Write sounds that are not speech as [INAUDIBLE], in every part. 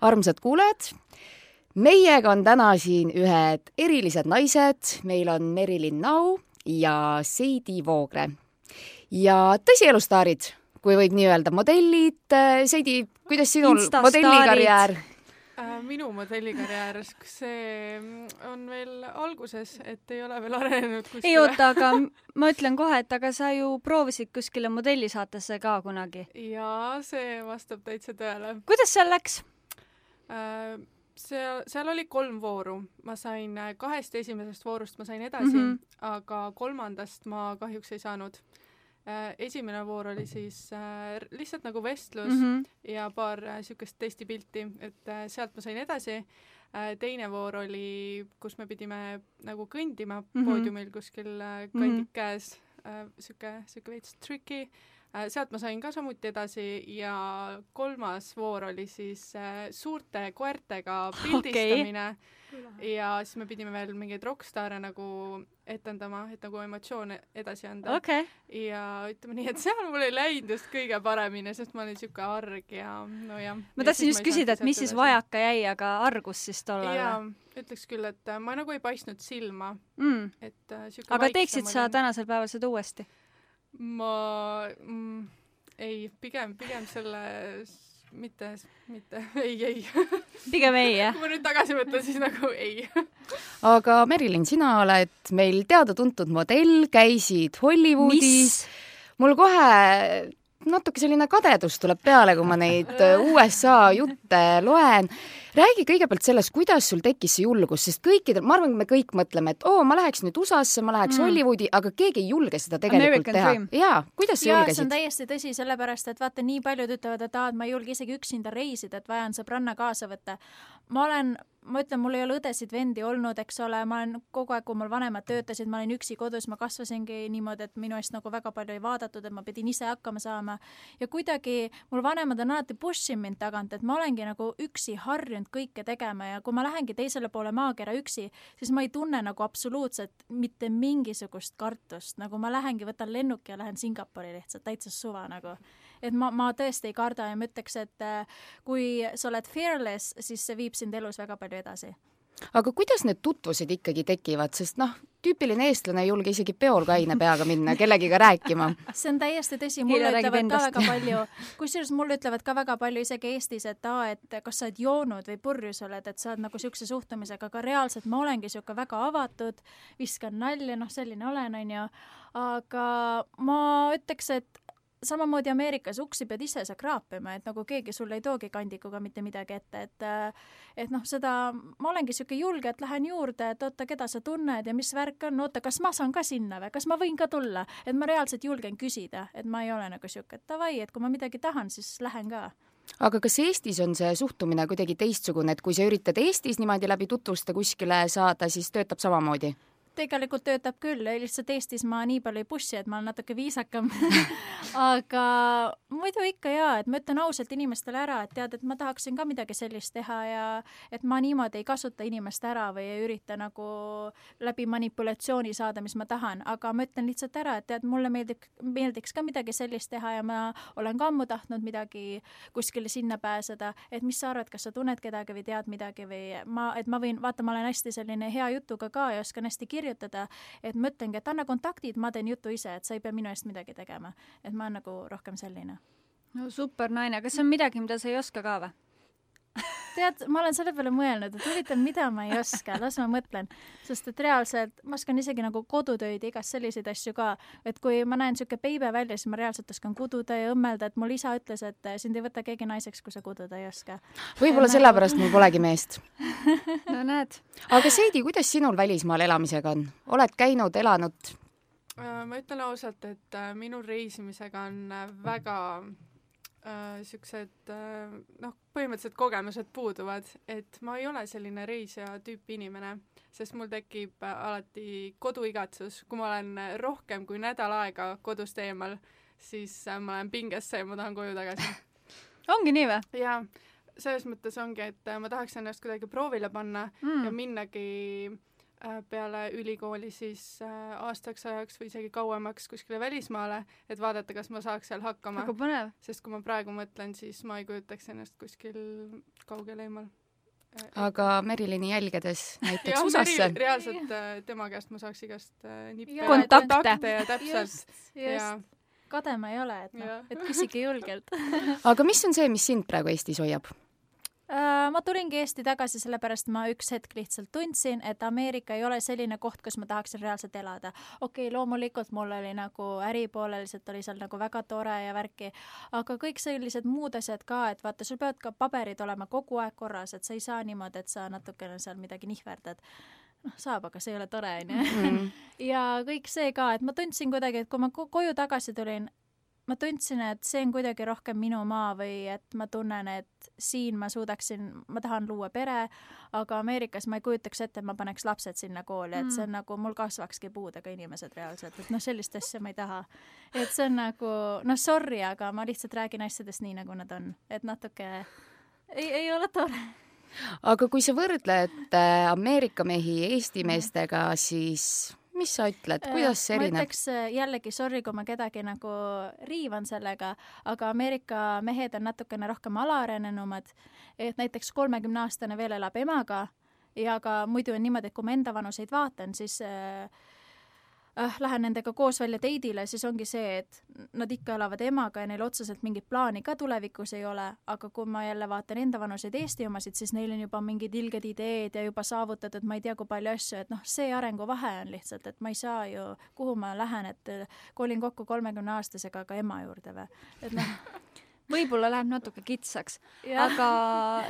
armsad kuulajad, meiega on täna siin ühed erilised naised, meil on Merilin Nau ja Seidi Voogre. ja tõsielustaarid, kui võib nii öelda, modellid, Seidi, kuidas sinul modellikarjäär? Äh, minu modellikarjäär, see on veel alguses, et ei ole veel arenenud kuskile. ei oota, aga ma ütlen kohe, et aga sa ju proovisid kuskile modellisaatesse ka kunagi. jaa, see vastab täitsa tõele. kuidas seal läks? Seal, seal oli kolm vooru, ma sain äh, kahest esimesest voorust ma sain edasi mm, -hmm. aga kolmandast ma kahjuks ei saanud. Äh, esimene voor oli siis äh, lihtsalt nagu vestlus mm -hmm. ja paar niisugust testipilti, et sealt ma sain edasi. teine voor oli, kus me pidime nagu kõndima mm -hmm. poodiumil kuskil kandid mm -hmm. käes, sihuke, sihuke veits tricky Äh, sealt ma sain ka samuti edasi ja kolmas voor oli siis äh, suurte koertega pildistamine okay. ja siis me pidime veel mingeid rokkstaare nagu etendama, et nagu emotsioone edasi anda okay.. ja ütleme nii, et seal mul ei läinud just kõige paremini, sest ma olin siuke arg ja nojah. ma tahtsin just küsida, et mis siis vajaka jäi, aga argus siis tollal? jaa, ütleks küll, et äh, ma nagu ei paistnud silma mm.. et äh, siuke aga teeksid sa tänasel päeval seda uuesti? Ma mm, ei, pigem, pigem selle mitte, mitte, [LAUGHS] ei, ei. pigem ei, jah? kui ma nüüd tagasi mõtlen, siis nagu ei. aga Merilin, sina oled meil teada-tuntud modell, käisid Hollywoodis. mul kohe natuke selline kadedus tuleb peale, kui ma neid USA jutte loen räägi kõigepealt sellest, kuidas sul tekkis see julgus, sest kõikidel, ma arvan, me kõik mõtleme, et oo, ma läheks nüüd USA-sse, ma läheks mm. Hollywoodi, aga keegi ei julge seda tegelikult American teha. jaa, kuidas sa julgesid? see on täiesti tõsi, sellepärast et vaata, nii paljud ütlevad, et aa, et ma ei julge isegi üksinda reisida, et vajan sõbranna kaasa võtta. Ma olen ma ütlen, mul ei ole õdesid-vendi olnud, eks ole, ma olen kogu aeg, kui mul vanemad töötasid, ma olin üksi kodus, ma kasvasingi niimoodi, et minu eest nagu väga palju ei vaadatud, et ma pidin ise hakkama saama. ja kuidagi mul vanemad on alati push inud mind tagant, et ma olengi nagu üksi harjunud kõike tegema ja kui ma lähengi teisele poole maakera üksi, siis ma ei tunne nagu absoluutselt mitte mingisugust kartust, nagu ma lähengi, võtan lennuki ja lähen Singapuri lihtsalt täitsa suva nagu et ma, ma tõesti ei karda ja ma ütleks, et äh, kui sa oled fearless, siis see viib sind elus väga palju edasi. Aga kuidas need tutvused ikkagi tekivad, sest noh, tüüpiline eestlane ei julge isegi peol kaine peaga minna kellegiga rääkima. [LAUGHS] see on täiesti tõsi, mulle ütlevad ka väga palju, kusjuures mulle ütlevad ka väga palju isegi Eestis, et aa, et kas sa oled joonud või purjus oled, et sa oled nagu niisuguse suhtumisega, aga reaalselt ma olengi niisugune väga avatud, viskan nalja, noh, selline olen, onju, aga ma ütleks, et samamoodi Ameerikas uksi pead ise sa kraapima, et nagu keegi sulle ei toogi kandikuga mitte midagi ette, et et noh, seda, ma olengi niisugune julge, et lähen juurde, et oota, keda sa tunned ja mis värk on, oota, kas ma saan ka sinna või, kas ma võin ka tulla, et ma reaalselt julgen küsida, et ma ei ole nagu niisugune, et davai, et kui ma midagi tahan, siis lähen ka aga kas Eestis on see suhtumine kuidagi teistsugune, et kui sa üritad Eestis niimoodi läbi tutvuste kuskile saada, siis töötab samamoodi? Tegelikult töötab küll, lihtsalt Eestis ma nii palju ei push'i, et ma olen natuke viisakam. [LAUGHS] Aga muidu ikka jaa, et ma ütlen ausalt inimestele ära, et tead, et ma tahaksin ka midagi sellist teha ja et ma niimoodi ei kasuta inimest ära või ei ürita nagu läbi manipulatsiooni saada, mis ma tahan, aga ma ütlen lihtsalt ära, et tead, mulle meeldib, meeldiks ka midagi sellist teha ja ma olen ka ammu tahtnud midagi kuskile sinna pääseda, et mis sa arvad, kas sa tunned kedagi või tead midagi või ma, et ma võin, vaata, ma olen hästi selline hea jutuga ka ja oskan hästi kirjutada, kirjutada, et ma ütlengi, et anna kontaktid, ma teen jutu ise, et sa ei pea minu eest midagi tegema. et ma olen nagu rohkem selline. no super naine, kas on midagi, mida sa ei oska ka või? Tead, ma olen selle peale mõelnud, et huvitav, mida ma ei oska, las ma mõtlen. sest et reaalselt ma oskan isegi nagu kodutöid ja igast selliseid asju ka. et kui ma näen niisugune beebe välja, siis ma reaalselt oskan kududa ja õmmelda, et mul isa ütles, et sind ei võta keegi naiseks, kui sa kududa ei oska. võib-olla sellepärast mul polegi meest [LAUGHS] no näed. aga Seidi, kuidas sinul välismaal elamisega on? oled käinud, elanud? Äh, ma ütlen ausalt, et äh, minul reisimisega on äh, väga niisugused äh, noh, põhimõtteliselt kogemused puuduvad, et ma ei ole selline reisija tüüpi inimene, sest mul tekib alati koduigatsus, kui ma olen rohkem kui nädal aega kodust eemal, siis ma lähen pingesse ja ma tahan koju tagasi. [LAUGHS] ongi nii või? jaa, selles mõttes ongi, et ma tahaks ennast kuidagi proovile panna mm. ja minnagi äh, peale ülikooli siis äh, aastaks ajaks või isegi kauemaks kuskile välismaale, et vaadata, kas ma saaks seal hakkama. väga põnev. sest kui ma praegu mõtlen, siis ma ei kujutaks ennast kuskil kaugel eemal. aga Merilini jälgedes [LAUGHS] näiteks USA-sse? reaalselt tema käest ma saaks igast nippe kontakte. kontakte ja täpselt. just, just. kade ma ei ole, et noh, et küsige julgelt [LAUGHS] aga mis on see, mis sind praegu Eestis hoiab? Äh, ma tulingi Eesti tagasi, sellepärast ma üks hetk lihtsalt tundsin, et Ameerika ei ole selline koht, kus ma tahaksin reaalselt elada. okei okay,, loomulikult mul oli nagu äripooleliselt oli seal nagu väga tore ja värki, aga kõik sellised muud asjad ka, et vaata, sul peavad ka paberid olema kogu aeg korras, et sa ei saa niimoodi, et sa natukene seal midagi nihverdad noh, saab, aga see ei ole tore, onju. Mhm. [LAUGHS] ja kõik see ka, et ma tundsin kuidagi, et kui ma koju tagasi tulin, ma tundsin, et see on kuidagi rohkem minu maa või et ma tunnen, et siin ma suudaksin, ma tahan luua pere, aga Ameerikas ma ei kujutaks ette, et ma paneks lapsed sinna kooli, et see on mm. nagu, mul kasvakski puudega inimesed reaalselt, et noh, sellist asja ma ei taha. et see on nagu, noh, sorry, aga ma lihtsalt räägin asjadest nii, nagu nad on, et natuke ei, ei ole tore aga kui sa võrdled äh, Ameerika mehi Eesti meestega, siis mis sa ütled, kuidas see erineb? ma ütleks äh, jällegi, sorry, kui ma kedagi nagu riivan sellega, aga Ameerika mehed on natukene rohkem alaarenenumad, et näiteks kolmekümne-aastane veel elab emaga ja ka muidu on niimoodi, et kui ma enda vanuseid vaatan, siis äh, äh, lähen nendega koos välja teidile, siis ongi see, et nad ikka elavad emaga ja neil otseselt mingit plaani ka tulevikus ei ole, aga kui ma jälle vaatan enda vanuseid Eesti omasid, siis neil on juba mingid ilged ideed ja juba saavutatud ma ei tea kui palju asju, et noh, see arenguvahe on lihtsalt, et ma ei saa ju, kuhu ma lähen, et kolin kokku kolmekümne aastasega ka ema juurde või, et noh võib-olla läheb natuke kitsaks. aga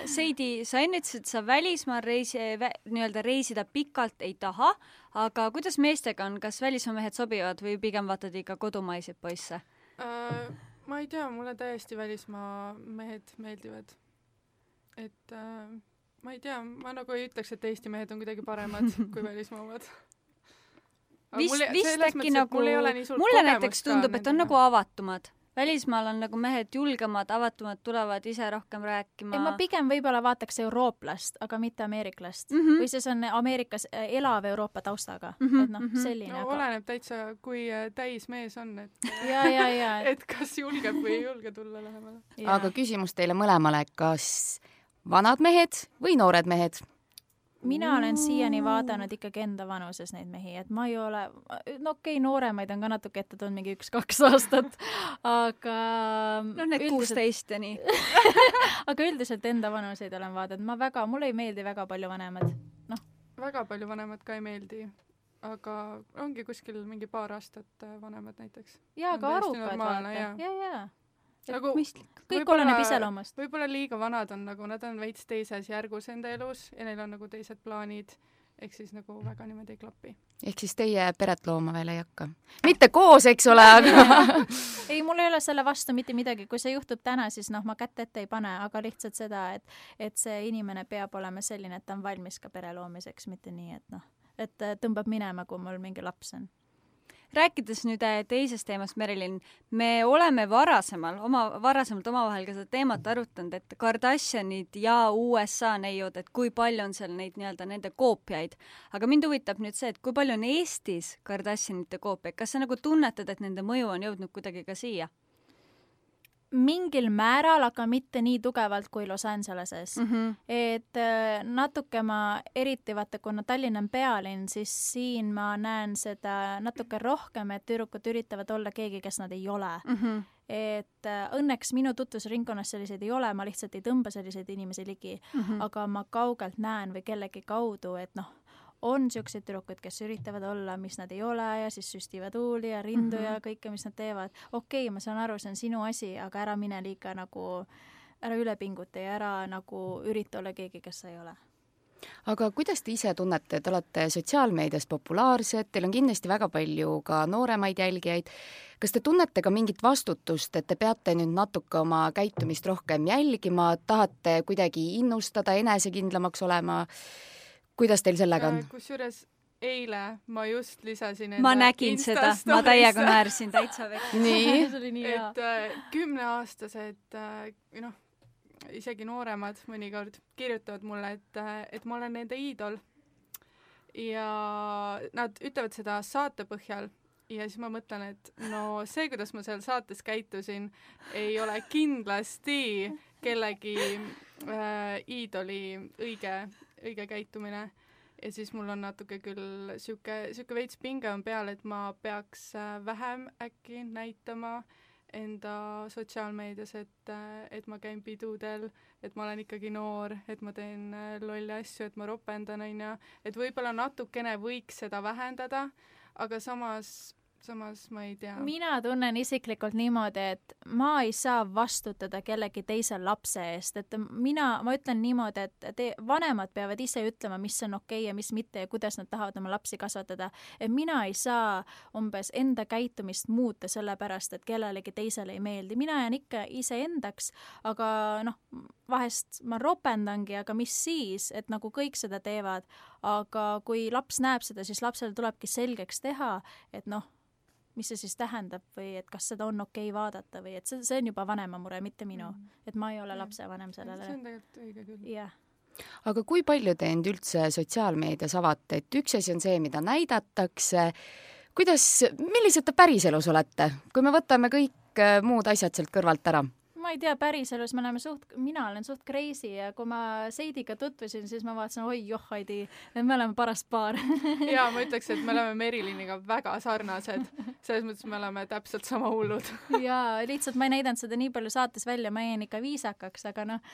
Seidi, sa enne ütlesid, et sa välismaal reisi nii-öelda reisida pikalt ei taha, aga kuidas meestega on, kas välismaa mehed sobivad või pigem vaatad ikka kodumaiseid poisse äh,? ma ei tea, mulle täiesti välismaa mehed meeldivad. et äh, ma ei tea, ma nagu ei ütleks, et Eesti mehed on kuidagi paremad [LAUGHS] kui välismaa omad vist, vist äkki nagu, mulle näiteks tundub, et on nagu avatumad välismaal on nagu mehed julgemad, avatumad, tulevad ise rohkem rääkima. ma pigem võib-olla vaataks eurooplast, aga mitte ameeriklast mm. -hmm. või siis on Ameerikas äh, elav Euroopa taustaga mm, -hmm. et noh, mhm. selline no, aga... oleneb täitsa, kui äh, täis mees on, et [LAUGHS] ja, ja, ja. [LAUGHS] et kas julgeb või ei julge tulla lähemale. aga küsimus teile mõlemale, kas vanad mehed või noored mehed? Mina olen siiani vaadanud ikkagi enda vanuses neid mehi, et ma ei ole, no okei okay,, nooremaid on ka natuke ette tulnud, mingi üks-kaks [LAUGHS] aastat, aga no need kuusteist ja nii. [LAUGHS] Aga üldiselt enda vanuseid olen vaadanud, ma väga, mulle ei meeldi väga palju vanemad, noh. väga palju vanemad ka ei meeldi, aga ongi kuskil mingi paar aastat vanemad näiteks. jaa, aga arukad vaata, ja, ja, nagu kõik oleneb iseloomust. võib-olla liiga vanad on nagu, nad on veits teises järgus enda elus ja neil on nagu teised plaanid, ehk siis nagu väga niimoodi ei klapi. ehk siis teie peret looma veel ei hakka? mitte koos, eks ole, aga [LAUGHS] ei, mul ei ole selle vastu mitte midagi, kui see juhtub täna, siis noh, ma kätt ette ei pane, aga lihtsalt seda, et et see inimene peab olema selline, et ta on valmis ka pere loomiseks, mitte nii, et noh, et tõmbab minema, kui mul mingi laps on rääkides nüüd äh, teisest teemast, Merilin, me oleme varasemal, oma, varasemalt omavahel ka seda teemat arutanud, et Kardashianid ja USA neiud, et kui palju on seal neid nii-öelda nende koopiaid. aga mind huvitab nüüd see, et kui palju on Eestis Kardashianite koopiaid, kas sa nagu tunnetad, et nende mõju on jõudnud kuidagi ka siia? Mingil määral, aga mitte nii tugevalt kui Los Angeleses mm. -hmm. et äh, natuke ma, eriti vaata, kuna Tallinn on pealinn, siis siin ma näen seda natuke rohkem, et tüdrukud üritavad olla keegi, kes nad ei ole mm. -hmm et äh, õnneks minu tutvusringkonnas selliseid ei ole, ma lihtsalt ei tõmba selliseid inimesi ligi mm, -hmm. aga ma kaugelt näen või kellegi kaudu, et noh, on niisuguseid tüdrukuid, kes üritavad olla, mis nad ei ole ja siis süstivad huuli ja rindu mm -hmm. ja kõike, mis nad teevad. okei okay,, ma saan aru, see on sinu asi, aga ära mine liiga nagu, ära üle pinguta ja ära nagu ürita olla keegi, kes sa ei ole aga kuidas te ise tunnete, te olete sotsiaalmeedias populaarsed, teil on kindlasti väga palju ka nooremaid jälgijaid. kas te tunnete ka mingit vastutust, et te peate nüüd natuke oma käitumist rohkem jälgima, tahate kuidagi innustada, enesekindlamaks olema? Kuidas teil sellega on? Kusjuures eile ma just lisasin ma nägin seda, ma täiega naersin [LAUGHS] täitsa vekk. nii [LAUGHS] et äh, kümneaastased äh, noh, isegi nooremad mõnikord kirjutavad mulle, et, äh, et ma olen nende iidol. ja nad ütlevad seda saate põhjal ja siis ma mõtlen, et no see, kuidas ma seal saates käitusin, ei ole kindlasti kellegi äh, iidoli õige, õige käitumine. ja siis mul on natuke küll sihuke, sihuke veits pinge on peal, et ma peaks äh, vähem äkki näitama enda sotsiaalmeedias, et, äh, et ma käin pidudel, et ma olen ikkagi noor, et ma teen äh, lolle asju, et ma ropendan, onju, et võib-olla natukene võiks seda vähendada, aga samas samas ma ei tea. mina tunnen isiklikult niimoodi, et ma ei saa vastutada kellegi teise lapse eest, et mina, ma ütlen niimoodi, et te, vanemad peavad ise ütlema, mis on okei okay ja mis mitte ja kuidas nad tahavad oma lapsi kasvatada. et mina ei saa umbes enda käitumist muuta sellepärast, et kellelegi teisele ei meeldi, mina jään ikka iseendaks, aga noh, vahest ma ropendangi, aga mis siis, et nagu kõik seda teevad, aga kui laps näeb seda, siis lapsele tulebki selgeks teha, et noh mis see siis tähendab või et kas seda on okei okay vaadata või et see, see on juba vanema mure, mitte minu mm. -hmm. et ma ei ole lapsevanem sellele. see on tegelikult õige küll. jah aga kui palju te end üldse sotsiaalmeedias avate, et üks asi on see, mida näidatakse, kuidas, millised te päriselus olete, kui me võtame kõik äh, muud asjad sealt kõrvalt ära? Ma ei tea, päriselus me oleme suht, mina olen suht crazy ja kui ma Seidiga tutvusin, siis ma vaatasin, oi joh, Heidi, me oleme paras paar [LAUGHS] ja ma ütleks, et me oleme [LAUGHS] Meriliniga väga sarnased, selles mõttes me oleme täpselt sama hullud [LAUGHS] ja lihtsalt ma ei näidanud seda nii palju saates välja, ma jäin ikka viisakaks, aga noh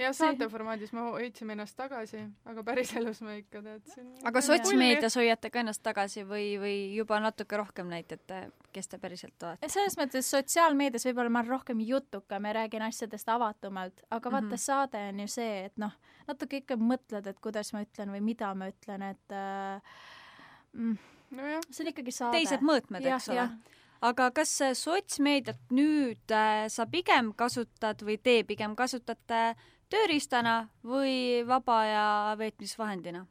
ja saate formaadis me hoidsime ennast tagasi, aga päriselus me ikka tead siin. aga sotsmeedias hoiate ka ennast tagasi või, või juba natuke rohkem näitate, kes te päriselt olete? selles mõttes sotsiaalmeedias võib-olla ma olen rohkem jutt jutukam ja räägin asjadest avatumalt, aga vaata mm, -hmm. saade on ju see, et noh, natuke ikka mõtled, et kuidas ma ütlen või mida ma ütlen, et äh, mm, nojah, see on ikkagi saade. teised mõõtmed, eks ole aga kas sotsmeediat nüüd äh, sa pigem kasutad või te pigem kasutate tööriistana või vaba aja veetmisvahendina?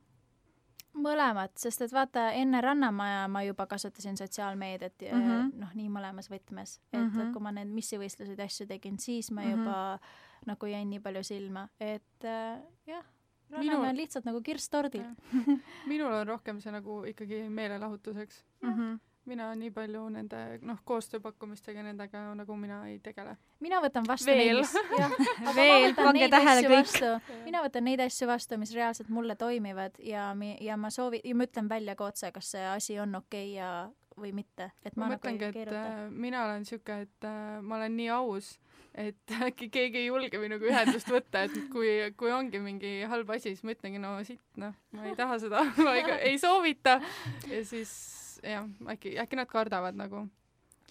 Mõlemat, sest et vaata, enne Rannamaja ma juba kasutasin sotsiaalmeediat mm -hmm. noh, nii mõlemas võtmes, et mm -hmm. kui ma need missivõistluseid ja asju tegin, siis ma juba mm -hmm. nagu jäin nii palju silma, et äh, jah, Rannamäe Minul... on lihtsalt nagu kirss tordil minul on rohkem see nagu ikkagi meelelahutuseks mm. -hmm mina nii palju nende noh, koostööpakkumistega nendega nagu mina ei tegele. mina võtan vastu veel, [LAUGHS] veel, pange tähele kõik. mina võtan neid asju vastu, mis reaalselt mulle toimivad ja ja ma soovin, ja ma ütlen välja ka otse, kas see asi on okei okay ja või mitte, et ma, ma nagu mõtlengi, et äh, mina olen siuke, et äh, ma olen nii aus, et [LAUGHS] äkki keegi ei julge minuga ühendust võtta, et kui, kui ongi mingi halb asi, siis ma ütlengi, no siit, noh, ma ei taha seda [LAUGHS] ma ei, ei soovita. Ja siis jah, äkki, äkki nad kardavad nagu.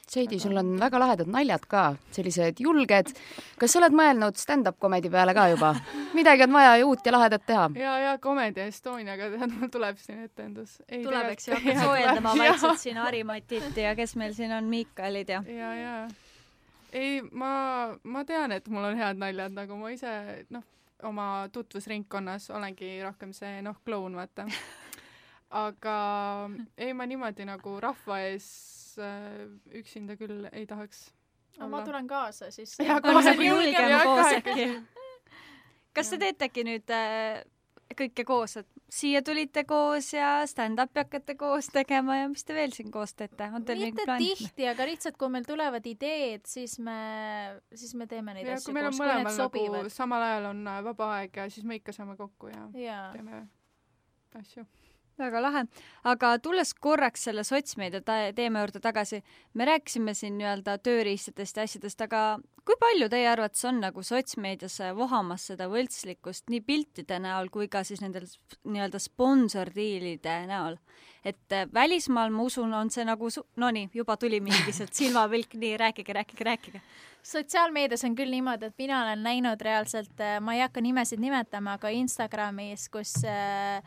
Seidi, sul on väga lahedad naljad ka, sellised julged. kas sa oled mõelnud stand-up comedy peale ka juba? midagi on vaja ju uut ja lahedat teha. ja, ja Comedy Estoniaga tuleb siin etendus. tuleb, eks ju, hakkad soojendama [LAUGHS] vaikselt siin Harimatit ja kes meil siin on, Miikalid ja. ja, ja. ei, ma, ma tean, et mul on head naljad, nagu ma ise, noh, oma tutvusringkonnas olengi rohkem see, noh, kloun, vaata aga ei, ma niimoodi nagu rahva ees äh, üksinda küll ei tahaks no, ma tulen kaasa siis. [LAUGHS] äkki. kas te teetegi nüüd äh, kõike koos, et siia tulite koos ja stand-up'i hakkate koos tegema ja mis te veel siin koos teete? mitte tihti, aga lihtsalt kui meil tulevad ideed, siis me, siis me teeme neid ja, asju koos, kui need sobivad nagu,. samal ajal on äh, vaba aeg ja siis me ikka saame kokku ja, ja. teeme asju väga lahe, aga tulles korraks selle sotsmeedia teema juurde tagasi, me rääkisime siin nii-öelda tööriistadest ja asjadest, aga kui palju teie arvates on nagu sotsmeedias vohamas seda võltslikkust nii piltide näol kui ka siis nendel nii-öelda sponsordiilide näol? et välismaal, ma usun, on see nagu su-, no nii, juba tuli mingi [LAUGHS] sealt silmapilk, nii, rääkige, rääkige, rääkige sotsiaalmeedias on küll niimoodi, et mina olen näinud reaalselt, ma ei hakka nimesid nimetama, aga Instagramis, kus äh,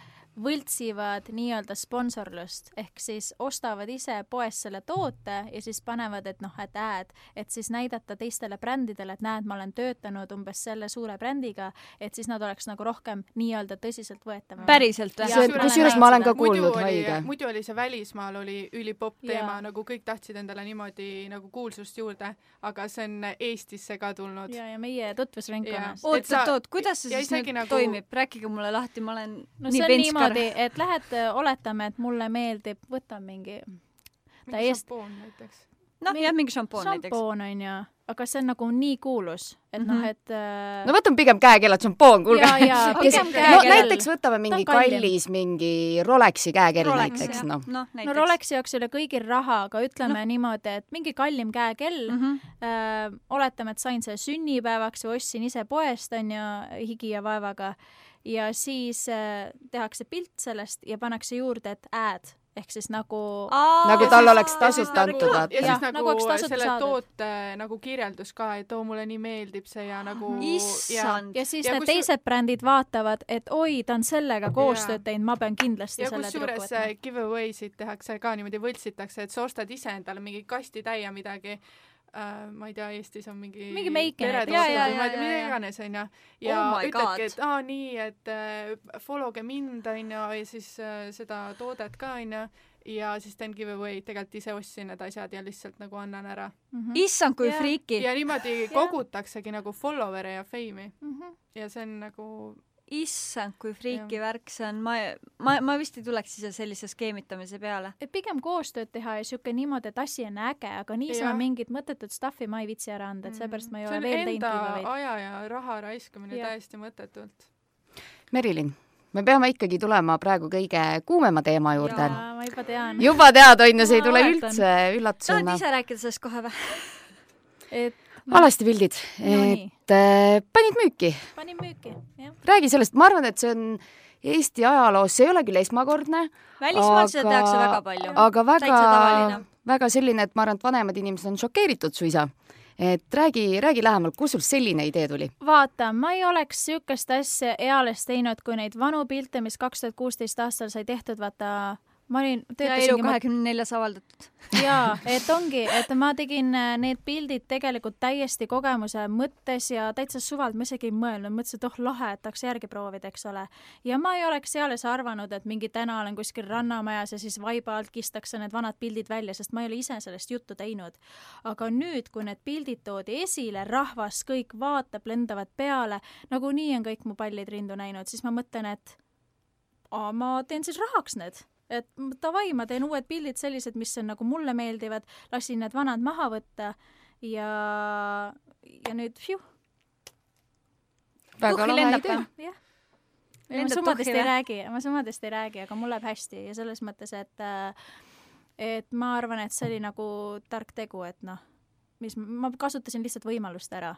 võltsivad nii-öelda sponsorlust ehk siis ostavad ise poest selle toote ja siis panevad, et noh, et ad, et siis näidata teistele brändidele, et näed, ma olen töötanud umbes selle suure brändiga, et siis nad oleks nagu rohkem nii-öelda tõsiseltvõetavad. päriselt või? kusjuures ma olen ka kuulnud, haige. muidu oli see välismaal oli ülipopp teema, nagu kõik tahtsid endale niimoodi nagu kuulsust juurde, aga see on Eestisse ka tulnud. ja, ja meie tutvusringkonnas. oot, oot, oot, kuidas see siis nüüd nagu... toimib, rääkige mulle lahti, ma olen no, nii penska niimoodi, et lähed, oletame, et mulle meeldib, võtan mingi mingi Täiesti- šampoon näiteks. noh, jah, mingi šampoon näiteks. šampoon onju, aga see on nagu nii kuulus, et Mhm. noh, et äh, no võtame pigem käekellad, šampoon, kuulge. ja, ja kes no näiteks võtame mingi Ta on kallis mingi Rolexi käekell Rolex, näiteks, noh. noh, no näiteks. Rolexi jaoks ei ole kõigil raha, aga ütleme no. niimoodi, et mingi kallim käekell mm, -hmm. äh, oletame, et sain selle sünnipäevaks või ostsin ise poest, onju, higi ja vaevaga, ja siis äh, tehakse pilt sellest ja pannakse juurde, et ad ehk siis nagu nagu Ja tal oleks tasuta nagu- antud, vaata ja siis nagu, nagu tasuta selle saadud. toote nagu kirjeldus ka, et oo, mulle nii meeldib see ja nagu issand. ja siis Ja need teised brändid vaatavad, et oi, ta on sellega koostööd teinud, ma pean kindlasti ja selle tüdruku kusjuures võtma. äh, giveaway'sid tehakse ka niimoodi, võltsitakse, et sa ostad ise endale mingi kastitäie midagi äh, ma ei tea, Eestis on mingi Mingi peretooted jaa, jaa, või ma ei tea, jaa, mida jaa. iganes onju ja Oh ütledki, et aa nii, et äh, follow ge mind onju ja siis äh, seda toodet ka onju ja siis teen giveaway, tegelikult ise ostsin need asjad ja lihtsalt nagu annan ära. Mhm. issand, kui Jah. friiki. ja niimoodi kogutaksegi nagu follower'e ja fame'i Mhm. ja see on nagu issand, kui friiki värk see on, ma, ma, ma vist ei tuleks ise sellise skeemitamise peale. et pigem koostööd teha ja siuke niimoodi, et asi on äge, aga niisama mingit mõttetut stuff'i ma ei viitsi ära anda, et seepärast ma ei ole on veel teinud enda giveaway'd. aja ja raha raiskamine Jah. täiesti mõttetult. Merilin, me peame ikkagi tulema praegu kõige kuumema teema juurde. jaa, ma juba tean. juba tead, on ju, see ei tule üldse tahad üllatusena. ise rääkida sellest kohe või? et alasti pildid, No. Et äh, panid müüki, panin müüki, jah. räägi sellest, ma arvan, et see on Eesti ajaloos, see ei ole küll esmakordne, välismaal seda tehakse väga palju. aga väga väga selline, et ma arvan, et vanemad inimesed on šokeeritud suisa. et räägi, räägi lähemalt, kust sul selline idee tuli? vaata, ma ei oleks siukest asja eales teinud, kui neid vanu pilte, mis kaks tuhat kuusteist aastal sai tehtud, vaata ma olin, elu töötasingi ma kahekümne neljas avaldatud. jaa, [LAUGHS] et ongi, et ma tegin äh, need pildid tegelikult täiesti kogemuse mõttes ja täitsa suvalt, ma isegi ei mõelnud, mõtlesin, et oh lahe, et tahaks järgi proovida, eks ole. ja ma ei oleks eales arvanud, et mingi täna olen kuskil rannamajas ja siis vaiba alt kistakse need vanad pildid välja, sest ma ei ole ise sellest juttu teinud. aga nüüd, kui need pildid toodi esile, rahvas kõik vaatab, lendavad peale, nagunii on kõik mu pallid rindu näinud, siis ma mõtlen, et aa, ma teen siis rahaks need et davai, ma teen uued pildid sellised, mis on nagu mulle meeldivad, lasin need vanad maha võtta ja, ja nüüd pjuh, väga lahe idee. ma summadest tuhhi ei räägi, ma summadest ei räägi, aga mul läheb hästi ja selles mõttes, et äh, et ma arvan, et see oli nagu tark tegu, et noh, mis ma kasutasin lihtsalt võimalust ära.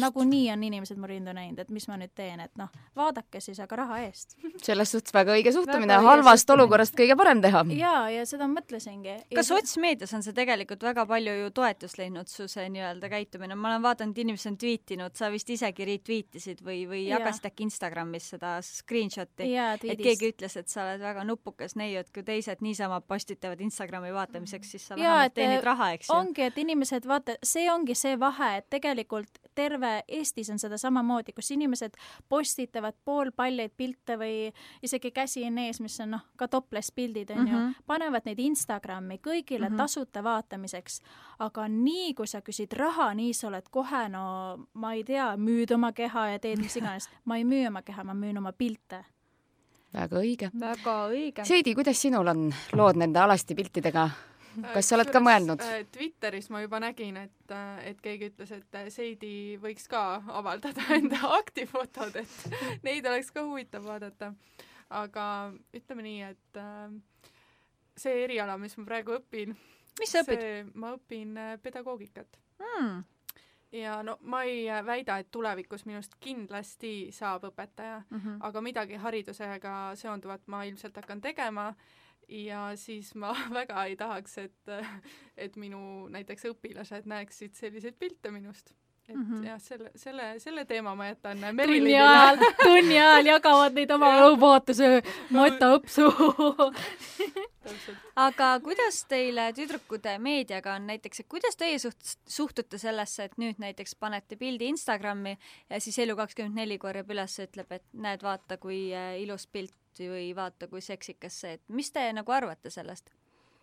Nagunii on inimesed mu rindu näinud, et mis ma nüüd teen, et noh, vaadake siis, aga raha eest. [LAUGHS] selles suhtes väga õige suhtumine, halvast suhtumine. olukorrast kõige parem teha. ja, ja seda mõtlesingi. kas sotsmeedias on see tegelikult väga palju ju toetust leidnud, su see nii-öelda käitumine, ma olen vaadanud, inimesed on tweetinud, sa vist isegi retweetisid või, või Jaa. jagasid äkki Instagramis seda screenshot'i, et keegi ütles, et sa oled väga nupukas neiu, et kui teised niisama postitavad Instagrami vaatamiseks, siis sa vähemalt teenid raha, eks ju. ongi, et inimesed, vaata, see ongi see vahe, et tegelikult terve Eestis on seda samamoodi, kus inimesed postitavad poolpaljaid pilte või isegi käsi on ees, mis on noh, ka topless pildid on mm -hmm. Mhm. ju, panevad neid Instagrami kõigile mm Mhm. -hmm. tasuta vaatamiseks. aga nii, kui sa küsid raha, nii sa oled kohe, no ma ei tea, müüd oma keha ja teed mis iganes. [LAUGHS] ma ei müü oma keha, ma müün oma pilte. väga õige. väga õige. Seidi, kuidas sinul on lood nende alasti piltidega? Kas sa oled ka mõelnud? äh, Twitteris ma juba nägin, et, et keegi ütles, et äh, Seidi võiks ka avaldada [LAUGHS] enda aktifotod, et neid oleks ka huvitav vaadata. aga ütleme nii, et äh, see eriala, mis ma praegu õpin, mis sa õpid? ma õpin äh, pedagoogikat Hmm. ja no ma ei äh, väida, et tulevikus minust kindlasti saab õpetaja, Mhm. aga midagi haridusega seonduvat ma ilmselt hakkan tegema ja siis ma [LAUGHS] väga ei tahaks, et, et minu näiteks õpilased näeksid selliseid pilte minust. Et mm. -hmm. jah, selle, selle, selle teema ma jätan tunni Merilinile. ajal, tunni ajal jagavad neid oma õuvaatuse motoõpsu. täpselt. aga kuidas teile tüdrukute meediaga on näiteks, et kuidas teie suht-, suhtute sellesse, et nüüd näiteks panete pildi Instagrami ja siis Elu24 korjab üles ja ütleb, et näed, vaata, kui äh, ilus pilt või vaata, kui seksikas see, et mis te nagu arvate sellest?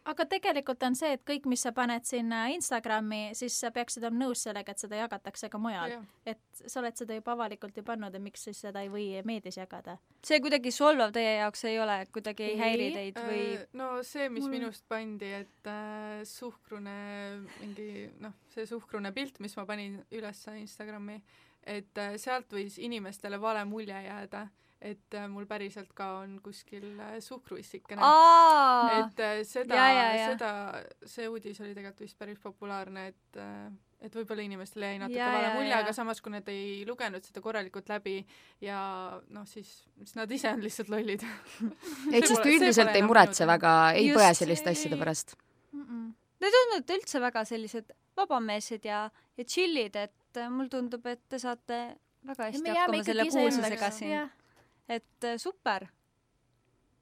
Aga tegelikult on see, et kõik, mis sa paned sinna Instagrami, siis sa peaksid olema nõus sellega, et seda jagatakse ka mujal. et sa oled seda juba avalikult ju pannud ja miks siis seda ei või meedias jagada? see kuidagi solvav teie jaoks ei ole, kuidagi ei häiri teid või? Äh, no see, mis Mul... minust pandi, et äh, suhkrune mingi noh, see suhkrune pilt, mis ma panin üles Instagrami, et äh, sealt võis inimestele vale mulje jääda et äh, mul päriselt ka on kuskil äh, suhkruissikene. et äh, seda, seda, see uudis oli tegelikult vist päris populaarne, et et võib-olla inimestele jäi natuke vale mulje, aga samas, kui nad ei lugenud seda korralikult läbi ja noh, siis, siis nad ise on lihtsalt lollid. Ehk [LAUGHS] siis te üldiselt ei muretse väga, ei Just, põe selliste asjade pärast. Mm? -mm. Te tundute üldse väga sellised vabameelsed ja, ja chill'id, et mulle tundub, et te saate väga hästi hakkama selle kuulsusega siin et äh, super.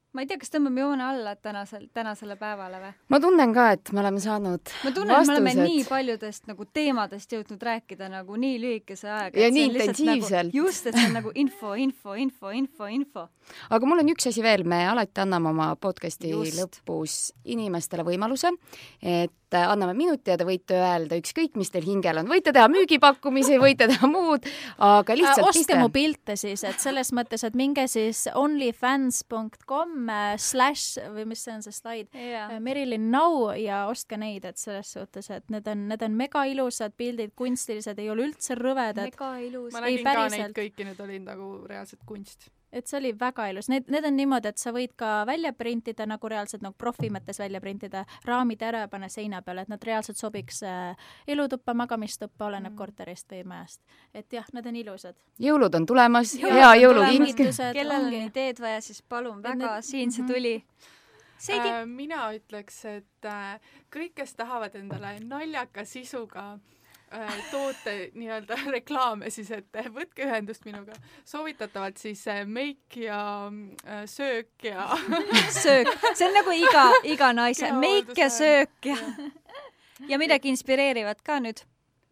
ma ei tea, kas tõmbame joone alla tänasel, tänasele päevale või? ma tunnen ka, et me oleme saanud ma tunnen, et me oleme nii paljudest nagu teemadest jõudnud rääkida nagu nii lühikese ajaga. ja nii nagu intensiivselt nagu,. just, et see on nagu info, info, info, info, info. aga mul on üks asi veel, me alati anname oma podcast'i just. lõpus inimestele võimaluse, et et anname minuti ja te võite öelda ükskõik, mis teil hingel on, võite teha müügipakkumisi, võite teha muud, aga lihtsalt äh, ostke piste. mu pilte siis, et selles mõttes, et minge siis onlyfans.com äh, slash või mis see on see slaid yeah., äh, Merilin Nau ja ostke neid, et selles suhtes, et need on, need on mega ilusad pildid, kunstilised, ei ole üldse rõvedad. mega ilus. ma nägin ei, ka neid kõiki, need olid nagu reaalselt kunst et see oli väga ilus, need, need on niimoodi, et sa võid ka välja printida nagu reaalselt nagu profi mõttes välja printida, raamid ära ja panna seina peale, et nad reaalselt sobiks äh, elutuppa, magamistuppa, oleneb mm. korterist või majast. et jah, need on ilusad. jõulud on tulemas, hea jõuluking. kellel on ideed vaja, siis palun väga, siin see mhm. tuli mm. -hmm Seidi äh,. mina ütleks, et äh, kõik, kes tahavad endale naljaka sisuga äh, Äh, toote nii-öelda [LAUGHS] reklaame siis, et võtke ühendust minuga. soovitatavalt siis äh, meik ja äh, söök ja [LAUGHS] söök, see on nagu iga, iga naise, meik ja söök ja [LAUGHS] ja midagi inspireerivat ka nüüd.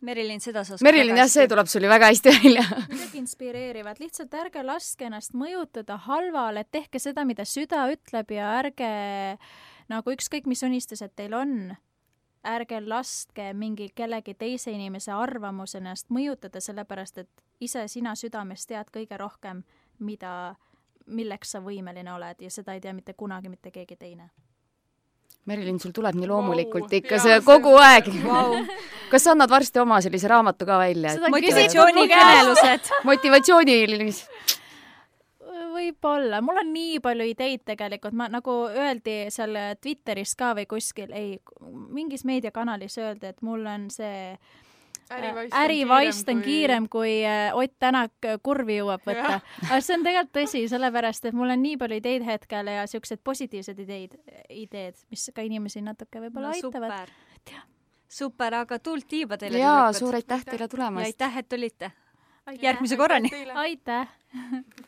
Merilin, seda sa oskad Merilin, jah, see tuleb sul ju väga hästi välja. Midagi inspireerivat, lihtsalt ärge laske ennast mõjutada halvale, tehke seda, mida süda ütleb ja ärge nagu ükskõik, mis unistused teil on ärge laske mingi kellegi teise inimese arvamus ennast mõjutada, sellepärast et ise sina südames tead kõige rohkem, mida, milleks sa võimeline oled ja seda ei tea mitte kunagi mitte keegi teine. Merilin, sul tuleb nii loomulikult wow, ikka see kogu aeg wow. [LAUGHS] kas sa annad varsti oma sellise raamatu ka välja? motivatsioonikõnelused motivatsioonilis võib-olla, mul on nii palju ideid tegelikult, ma nagu öeldi seal Twitteris ka või kuskil, ei, mingis meediakanalis öeldi, et mul on see ärivaist, ärivaist on kiirem kui, kui äh, Ott Tänak kurvi jõuab võtta. aga see on tegelikult tõsi, sellepärast et mul on nii palju ideid hetkel ja siuksed positiivsed ideid, ideed, mis ka inimesi natuke võib-olla no, aitavad. super, aga tuld tiiba teile. jaa, suur aitäh teile tulemast. aitäh, et tulite. järgmise korrani. aitäh [LAUGHS]